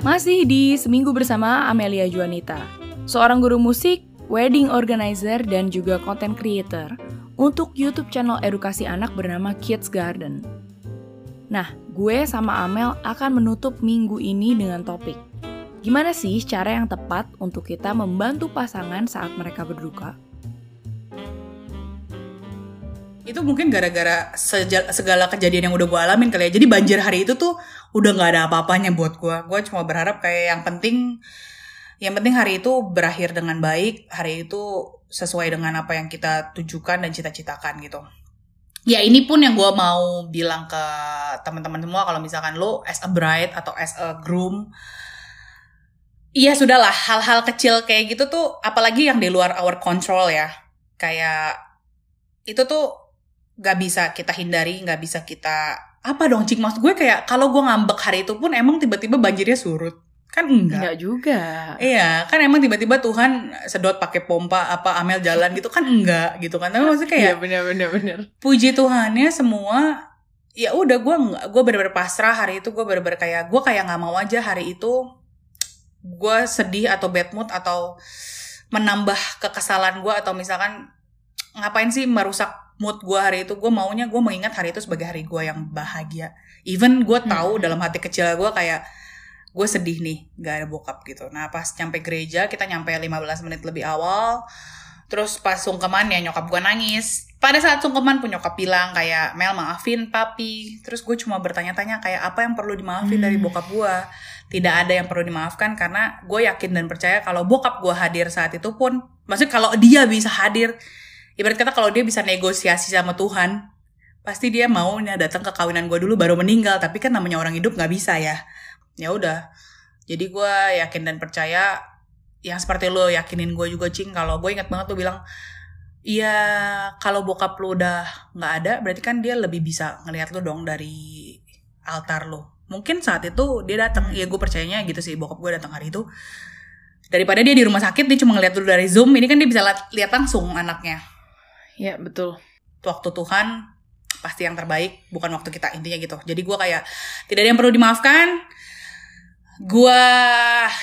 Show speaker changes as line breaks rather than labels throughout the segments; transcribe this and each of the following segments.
Masih di Seminggu Bersama Amelia Juanita, seorang guru musik, wedding organizer, dan juga content creator untuk YouTube channel edukasi anak bernama Kids Garden. Nah, gue sama Amel akan menutup minggu ini dengan topik Gimana sih cara yang tepat untuk kita membantu pasangan saat mereka berduka?
Itu mungkin gara-gara segala kejadian yang udah gue alamin kali ya. Jadi banjir hari itu tuh udah nggak ada apa-apanya buat gue. Gue cuma berharap kayak yang penting, yang penting hari itu berakhir dengan baik. Hari itu sesuai dengan apa yang kita tujukan dan cita-citakan gitu. Ya ini pun yang gue mau bilang ke teman-teman semua kalau misalkan lo as a bride atau as a groom, Iya sudahlah hal-hal kecil kayak gitu tuh apalagi yang di luar our control ya kayak itu tuh gak bisa kita hindari, gak bisa kita apa dong cik? Maksud gue kayak kalau gue ngambek hari itu pun emang tiba-tiba banjirnya surut. Kan enggak.
Enggak juga.
Iya kan emang tiba-tiba Tuhan sedot pakai pompa apa Amel jalan gitu kan enggak gitu kan. Tapi maksudnya kayak
iya bener bener bener
puji Tuhannya semua ya udah gue nggak gue bener-bener pasrah hari itu. Gue bener-bener kayak gue kayak nggak mau aja hari itu gue sedih atau bad mood atau menambah kekesalan gue atau misalkan ngapain sih merusak mood gue hari itu gue maunya gue mengingat hari itu sebagai hari gue yang bahagia. Even gue tahu hmm. dalam hati kecil gue kayak gue sedih nih gak ada bokap gitu. Nah pas nyampe gereja kita nyampe 15 menit lebih awal terus pas sungkeman ya nyokap gue nangis. Pada saat sungkeman pun nyokap bilang kayak Mel maafin papi. Terus gue cuma bertanya-tanya kayak apa yang perlu dimaafin hmm. dari bokap gue tidak ada yang perlu dimaafkan karena gue yakin dan percaya kalau bokap gue hadir saat itu pun maksudnya kalau dia bisa hadir ibarat kata kalau dia bisa negosiasi sama Tuhan pasti dia mau nih datang ke kawinan gue dulu baru meninggal tapi kan namanya orang hidup nggak bisa ya ya udah jadi gue yakin dan percaya yang seperti lo yakinin gue juga cing kalau gue ingat banget lo bilang Iya, kalau bokap lo udah nggak ada, berarti kan dia lebih bisa ngelihat lo dong dari altar lo. Mungkin saat itu dia datang, ya gue percayanya gitu sih, bokap gue datang hari itu. Daripada dia di rumah sakit, dia cuma ngeliat dulu dari zoom, ini kan dia bisa lihat langsung anaknya.
Ya betul.
Waktu Tuhan pasti yang terbaik, bukan waktu kita intinya gitu. Jadi gue kayak tidak ada yang perlu dimaafkan. Gue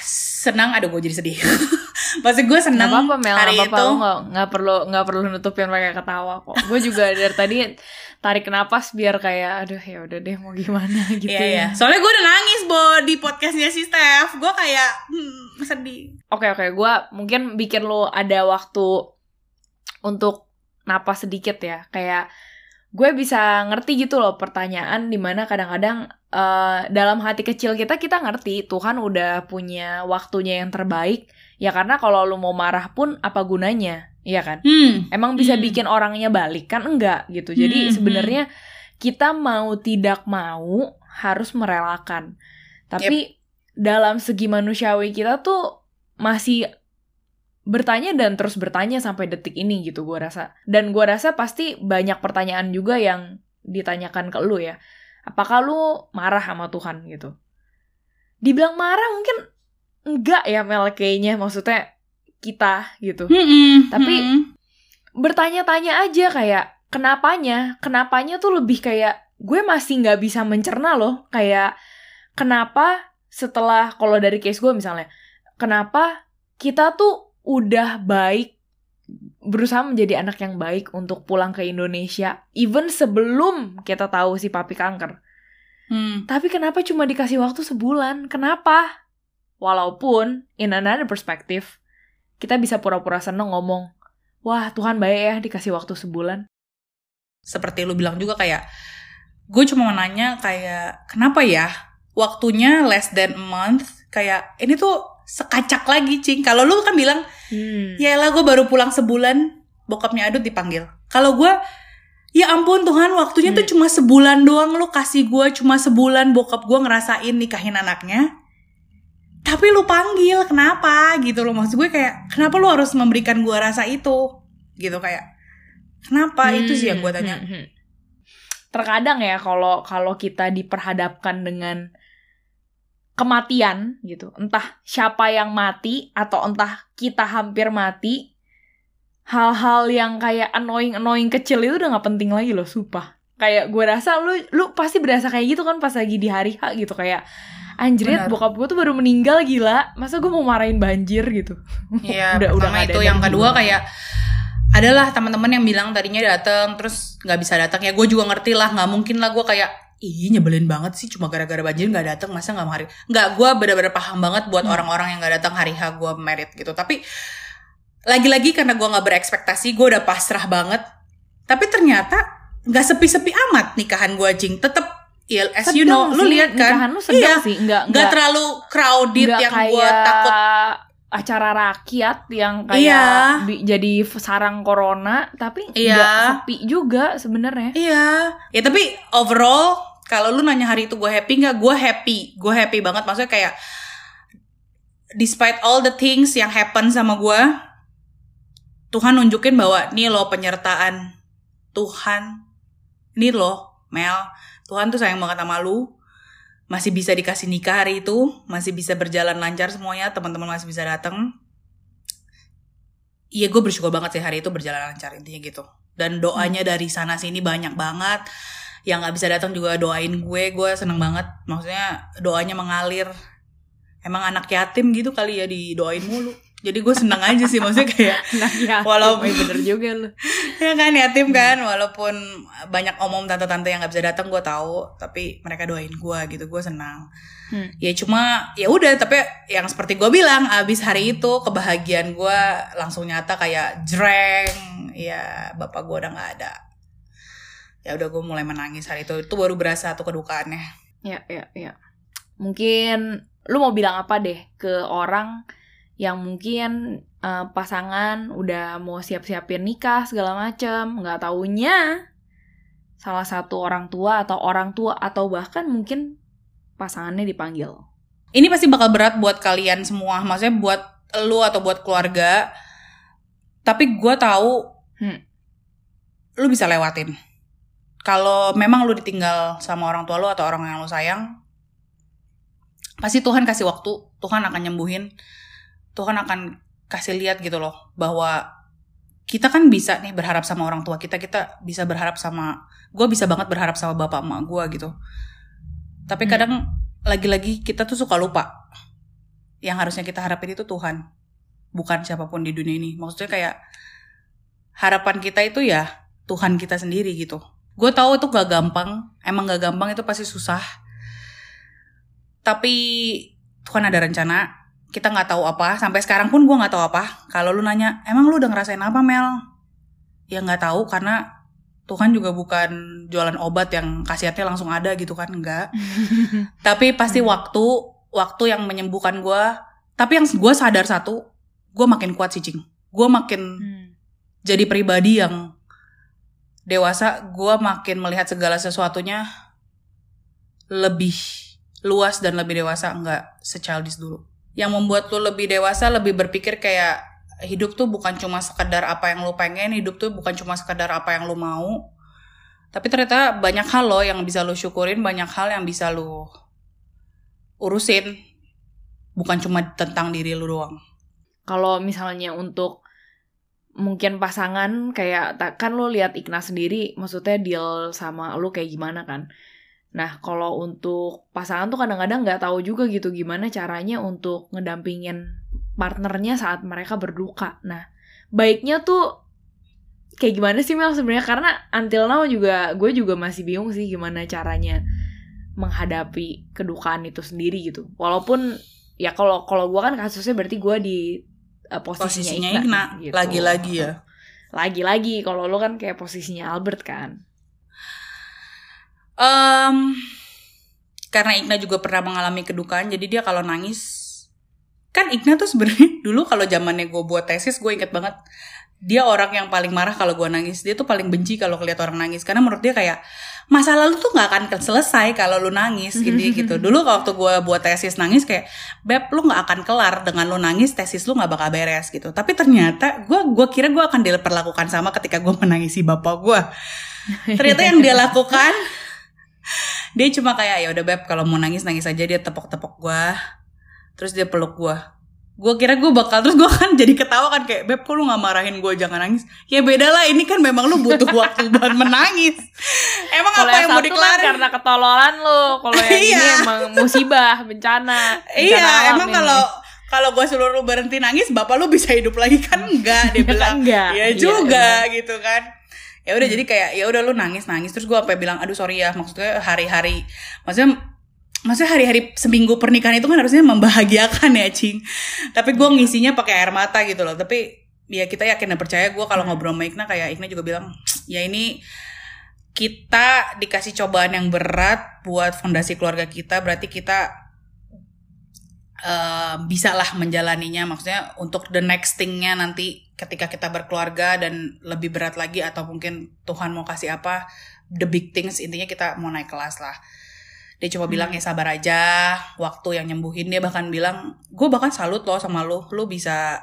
senang, aduh gue jadi sedih. Pasti gue senang
gak apa-apa Mel, hari gak apa-apa. itu. Gak, gak perlu nggak perlu nutupin pakai ketawa kok. Gue juga dari tadi tarik napas biar kayak aduh ya udah deh mau gimana gitu
iya, ya. Iya. Soalnya gue udah nangis bo di podcastnya si Steph. Gue kayak hmm, sedih.
Oke okay, oke, okay. gue mungkin bikin lo ada waktu untuk napas sedikit ya kayak gue bisa ngerti gitu loh pertanyaan di mana kadang-kadang uh, dalam hati kecil kita kita ngerti Tuhan udah punya waktunya yang terbaik ya karena kalau lu mau marah pun apa gunanya ya kan hmm. emang bisa hmm. bikin orangnya balik kan enggak gitu jadi hmm. sebenarnya kita mau tidak mau harus merelakan tapi yep. dalam segi manusiawi kita tuh masih bertanya dan terus bertanya sampai detik ini gitu gue rasa. Dan gue rasa pasti banyak pertanyaan juga yang ditanyakan ke lu ya. Apakah lu marah sama Tuhan gitu? Dibilang marah mungkin enggak ya Mel kayaknya maksudnya kita gitu. Mm -mm, Tapi mm bertanya-tanya aja kayak kenapanya? Kenapanya tuh lebih kayak gue masih nggak bisa mencerna loh kayak kenapa setelah kalau dari case gue misalnya kenapa kita tuh udah baik berusaha menjadi anak yang baik untuk pulang ke Indonesia even sebelum kita tahu si papi kanker. Hmm. Tapi kenapa cuma dikasih waktu sebulan? Kenapa? Walaupun in another perspective kita bisa pura-pura seneng ngomong, "Wah, Tuhan baik ya dikasih waktu sebulan."
Seperti lu bilang juga kayak gue cuma mau nanya kayak kenapa ya waktunya less than a month kayak ini tuh sekacak lagi cing kalau lu kan bilang hmm. ya lah gue baru pulang sebulan bokapnya adut dipanggil kalau gue ya ampun Tuhan waktunya hmm. tuh cuma sebulan doang lu kasih gue cuma sebulan bokap gue ngerasain nikahin anaknya tapi lu panggil kenapa gitu loh maksud gue kayak kenapa lu harus memberikan gue rasa itu gitu kayak kenapa hmm. itu sih yang gue tanya hmm. hmm.
terkadang ya kalau kalau kita diperhadapkan dengan kematian gitu. Entah siapa yang mati atau entah kita hampir mati. Hal-hal yang kayak annoying-annoying kecil itu udah gak penting lagi loh, sumpah. kayak gue rasa lu lu pasti berasa kayak gitu kan pas lagi di hari H gitu kayak anjrit bokap gue tuh baru meninggal gila masa gue mau marahin banjir gitu
Iya,
Udah- udah
itu yang kedua kayak adalah teman-teman yang bilang tadinya datang terus nggak bisa datang ya gue juga ngerti lah nggak mungkin lah gue kayak ih nyebelin banget sih cuma gara-gara banjir nggak datang masa nggak hari nggak gue bener-bener paham banget buat
Hmm.
orang-orang yang nggak datang hari H gue merit gitu. Tapi lagi-lagi karena gue nggak berekspektasi gue udah pasrah banget. Tapi ternyata nggak sepi-sepi amat nikahan gue jing. Tetep ya as you know
Sedang
lu
sih,
lihat kan?
nikahan lu sedang
Iya,
sih nggak
nggak terlalu crowded yang gue takut
acara rakyat yang kayak
Iya.
bi- jadi sarang corona tapi
Iya.
sepi juga sebenarnya
Iya, ya tapi overall kalau lu nanya hari itu gue happy nggak? Gue happy, gue happy banget. Maksudnya kayak despite all the things yang happen sama gue, Tuhan nunjukin bahwa nih lo penyertaan Tuhan, nih lo Mel, Tuhan tuh sayang banget sama lu. Masih bisa dikasih nikah hari itu, masih bisa berjalan lancar semuanya, teman-teman masih bisa datang. Iya, gue bersyukur banget sih hari itu berjalan lancar intinya gitu. Dan doanya dari sana sini banyak banget. Yang nggak bisa datang juga doain gue, gue seneng banget. Maksudnya doanya mengalir. Emang anak yatim gitu kali ya didoain mulu. Jadi gue seneng aja sih, maksudnya kayak
nah ya
Walaupun-
eh, bener juga lu.
Ya kan yatim kan walaupun banyak omong tante-tante yang nggak bisa datang gue tahu tapi mereka doain gue gitu gue senang.
Hmm.
ya cuma ya udah tapi yang seperti gue bilang abis hari itu kebahagiaan gue langsung nyata kayak jreng ya bapak gue udah nggak ada. Ya udah gue mulai menangis hari itu itu baru berasa tuh kedukaannya.
Ya ya ya. Mungkin lu mau bilang apa deh ke orang yang mungkin eh, pasangan udah mau siap-siapin nikah segala macem nggak taunya salah satu orang tua atau orang tua atau bahkan mungkin pasangannya dipanggil.
Ini pasti bakal berat buat kalian semua maksudnya buat lu atau buat keluarga. Tapi gue tahu
Hmm.
lu bisa lewatin. Kalau memang lu ditinggal sama orang tua lu atau orang yang lu sayang pasti Tuhan kasih waktu Tuhan akan nyembuhin Tuhan akan kasih lihat gitu loh bahwa kita kan bisa nih berharap sama orang tua kita kita bisa berharap sama gue bisa banget berharap sama bapak emak gue gitu. Tapi
Hmm.
kadang lagi-lagi kita tuh suka lupa yang harusnya kita harapin itu Tuhan bukan siapa pun di dunia ini. Maksudnya kayak harapan kita itu ya Tuhan kita sendiri gitu. Gue tahu itu gak gampang emang gak gampang itu pasti susah. Tapi Tuhan ada rencana kita nggak tahu apa. Sampai sekarang pun gue nggak tahu apa. Kalau lu nanya emang lu udah ngerasain apa Mel? Ya nggak tahu karena Tuhan juga bukan jualan obat yang khasiatnya langsung ada gitu kan enggak tapi pasti waktu waktu yang menyembuhkan gue tapi yang gue sadar satu gue makin kuat sih cing gue makin
Hmm.
jadi pribadi yang dewasa gue makin melihat segala sesuatunya lebih luas dan lebih dewasa nggak sechildish dulu yang membuat lu lebih dewasa lebih berpikir kayak hidup tuh bukan cuma sekedar apa yang lu pengen hidup tuh bukan cuma sekedar apa yang lu mau. Tapi ternyata banyak hal loh yang bisa lu syukurin banyak hal yang bisa lu urusin. Bukan cuma tentang diri lu doang.
Kalau misalnya untuk mungkin pasangan kayak kan lo lihat Ignas sendiri maksudnya deal sama lu kayak gimana kan nah kalau untuk pasangan tuh kadang-kadang nggak tahu juga gitu gimana caranya untuk ngedampingin partnernya saat mereka berduka. Nah baiknya tuh kayak gimana sih Mel sebenarnya? Karena until now juga gue juga masih bingung sih gimana caranya menghadapi kedukaan itu sendiri gitu. Walaupun ya kalau kalau gue kan kasusnya berarti gue di uh, posisinya,
posisinya
gitu.
lagi-lagi ya?
Lagi-lagi. Kalau lo kan kayak posisinya Albert kan
Em, karena Igna juga pernah mengalami kedukaan, jadi dia kalau nangis kan Igna tuh sebenarnya dulu kalau zamannya gue buat tesis gue inget banget dia orang yang paling marah kalau gue nangis. Dia tuh paling benci kalau ngeliat orang nangis karena menurut dia kayak masa lalu tuh nggak akan selesai kalau lu nangis gitu gitu. Dulu waktu gue buat tesis nangis kayak beb lu nggak akan kelar dengan lu nangis tesis lu nggak bakal beres gitu. Tapi ternyata gue gue kira gue akan diperlakukan sama ketika gue menangisi bapak gue ternyata yang dia lakukan dia cuma kayak ya udah beb kalau mau nangis nangis aja. Dia tepok-tepok gue terus dia peluk gue gue kira gue bakal terus gue kan jadi ketawa kan kayak beb kok lu nggak marahin gue jangan nangis. Ya beda lah ini kan memang lu butuh waktu buat menangis. Emang
Kalau
apa yang mau
kan
dikelarin?
karena ketololan lo, kalau yang ini
Iya.
emang musibah, bencana. bencana
iya
alam
emang
ini.
kalau kalau gue suruh lu berhenti nangis bapak lu bisa hidup lagi kan? Enggak dia
kan
bilang.
enggak.
ya
Iya,
juga gitu kan ya udah jadi kayak ya udah lu nangis nangis. Terus gue apa bilang aduh sorry ya maksudnya hari-hari maksudnya maksudnya hari-hari seminggu pernikahan itu kan harusnya membahagiakan ya cing. Tapi gue ngisinya pakai air mata gitu loh. Tapi ya kita yakin dan percaya gue kalau ngobrol sama Ikna kayak Ikna juga bilang ya ini kita dikasih cobaan yang berat buat fondasi keluarga kita berarti kita eh bisa lah menjalaninya. Maksudnya untuk the next thingnya nanti ketika kita berkeluarga dan lebih berat lagi atau mungkin Tuhan mau kasih apa the big things intinya kita mau naik kelas lah. Dia coba bilang ya sabar aja waktu yang nyembuhin. Dia bahkan bilang gue bahkan salut loh sama lo lo bisa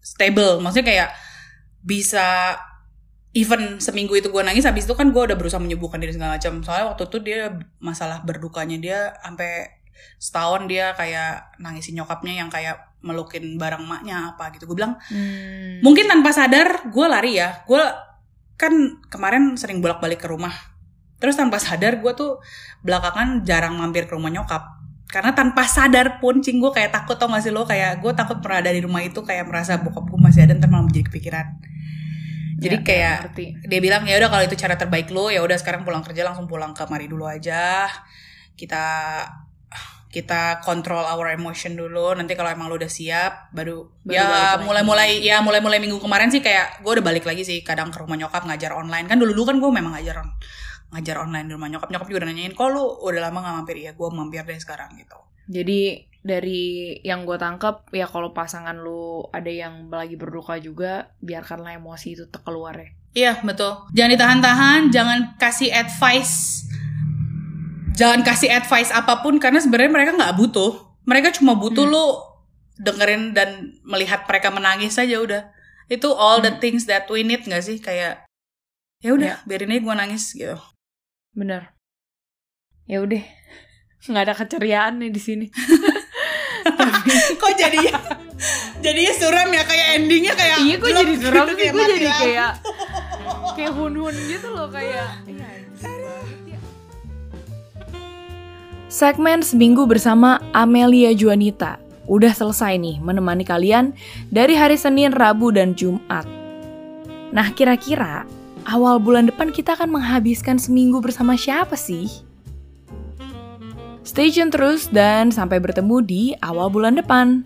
stable. Maksudnya kayak bisa even seminggu itu gue nangis habis itu kan gue udah berusaha menyembuhkan diri segala macam. Soalnya waktu itu dia masalah berdukanya dia sampai setahun dia kayak nangisin nyokapnya yang kayak melukin barang maknya apa gitu. Gue bilang
Hmm.
mungkin tanpa sadar gue lari ya. Gue kan kemarin sering bolak balik ke rumah. Terus tanpa sadar gue tuh belakangan jarang mampir ke rumah nyokap. Karena tanpa sadar pun cing gue kayak takut tau gak sih lo? Kayak gue takut pernah ada di rumah itu kayak merasa bokap gue masih ada ntar malah menjadi kepikiran. Jadi
Ya,
kayak
ngerti.
dia bilang ya udah kalau itu cara terbaik lo ya udah sekarang pulang kerja langsung pulang ke mari dulu aja. Kita kita kontrol our emotion dulu. Nanti kalau emang lo udah siap baru,
Baru
ya mulai-mulai ya mulai-mulai minggu kemarin sih kayak gue udah balik lagi sih kadang ke rumah nyokap ngajar online. Kan dulu dulu kan gue memang ngajar ngajar online di rumah nyokap. Nyokap juga udah nanyain kok lu udah lama gak mampir? Ya gue mampir deh sekarang gitu.
Jadi dari yang gue tangkap ya kalau pasangan lu ada yang lagi berduka juga biarkanlah emosi itu keluar ya.
Iya betul. Jangan ditahan-tahan, jangan kasih advice, jangan kasih advice apa pun karena sebenarnya mereka nggak butuh. Mereka cuma butuh
Hmm.
lu dengerin dan melihat mereka menangis saja udah. Itu all the
Hmm.
things that we need nggak sih kayak ya udah
Ya.
biarin aja gue nangis gitu.
Bener. Ya udah. Nggak ada keceriaan nih di sini.
Kok jadinya jadinya suram ya kayak endingnya kayak
iya kok jadi suram
gitu,
sih gue jadi kayak kayak hun-hun gitu loh kayak iya, Segmen Seminggu bersama Amelia Juanita udah selesai nih menemani kalian dari hari Senin, Rabu, dan Jumat. Nah kira-kira awal bulan depan kita akan menghabiskan seminggu bersama siapa sih? Stay tune terus dan sampai bertemu di awal bulan depan.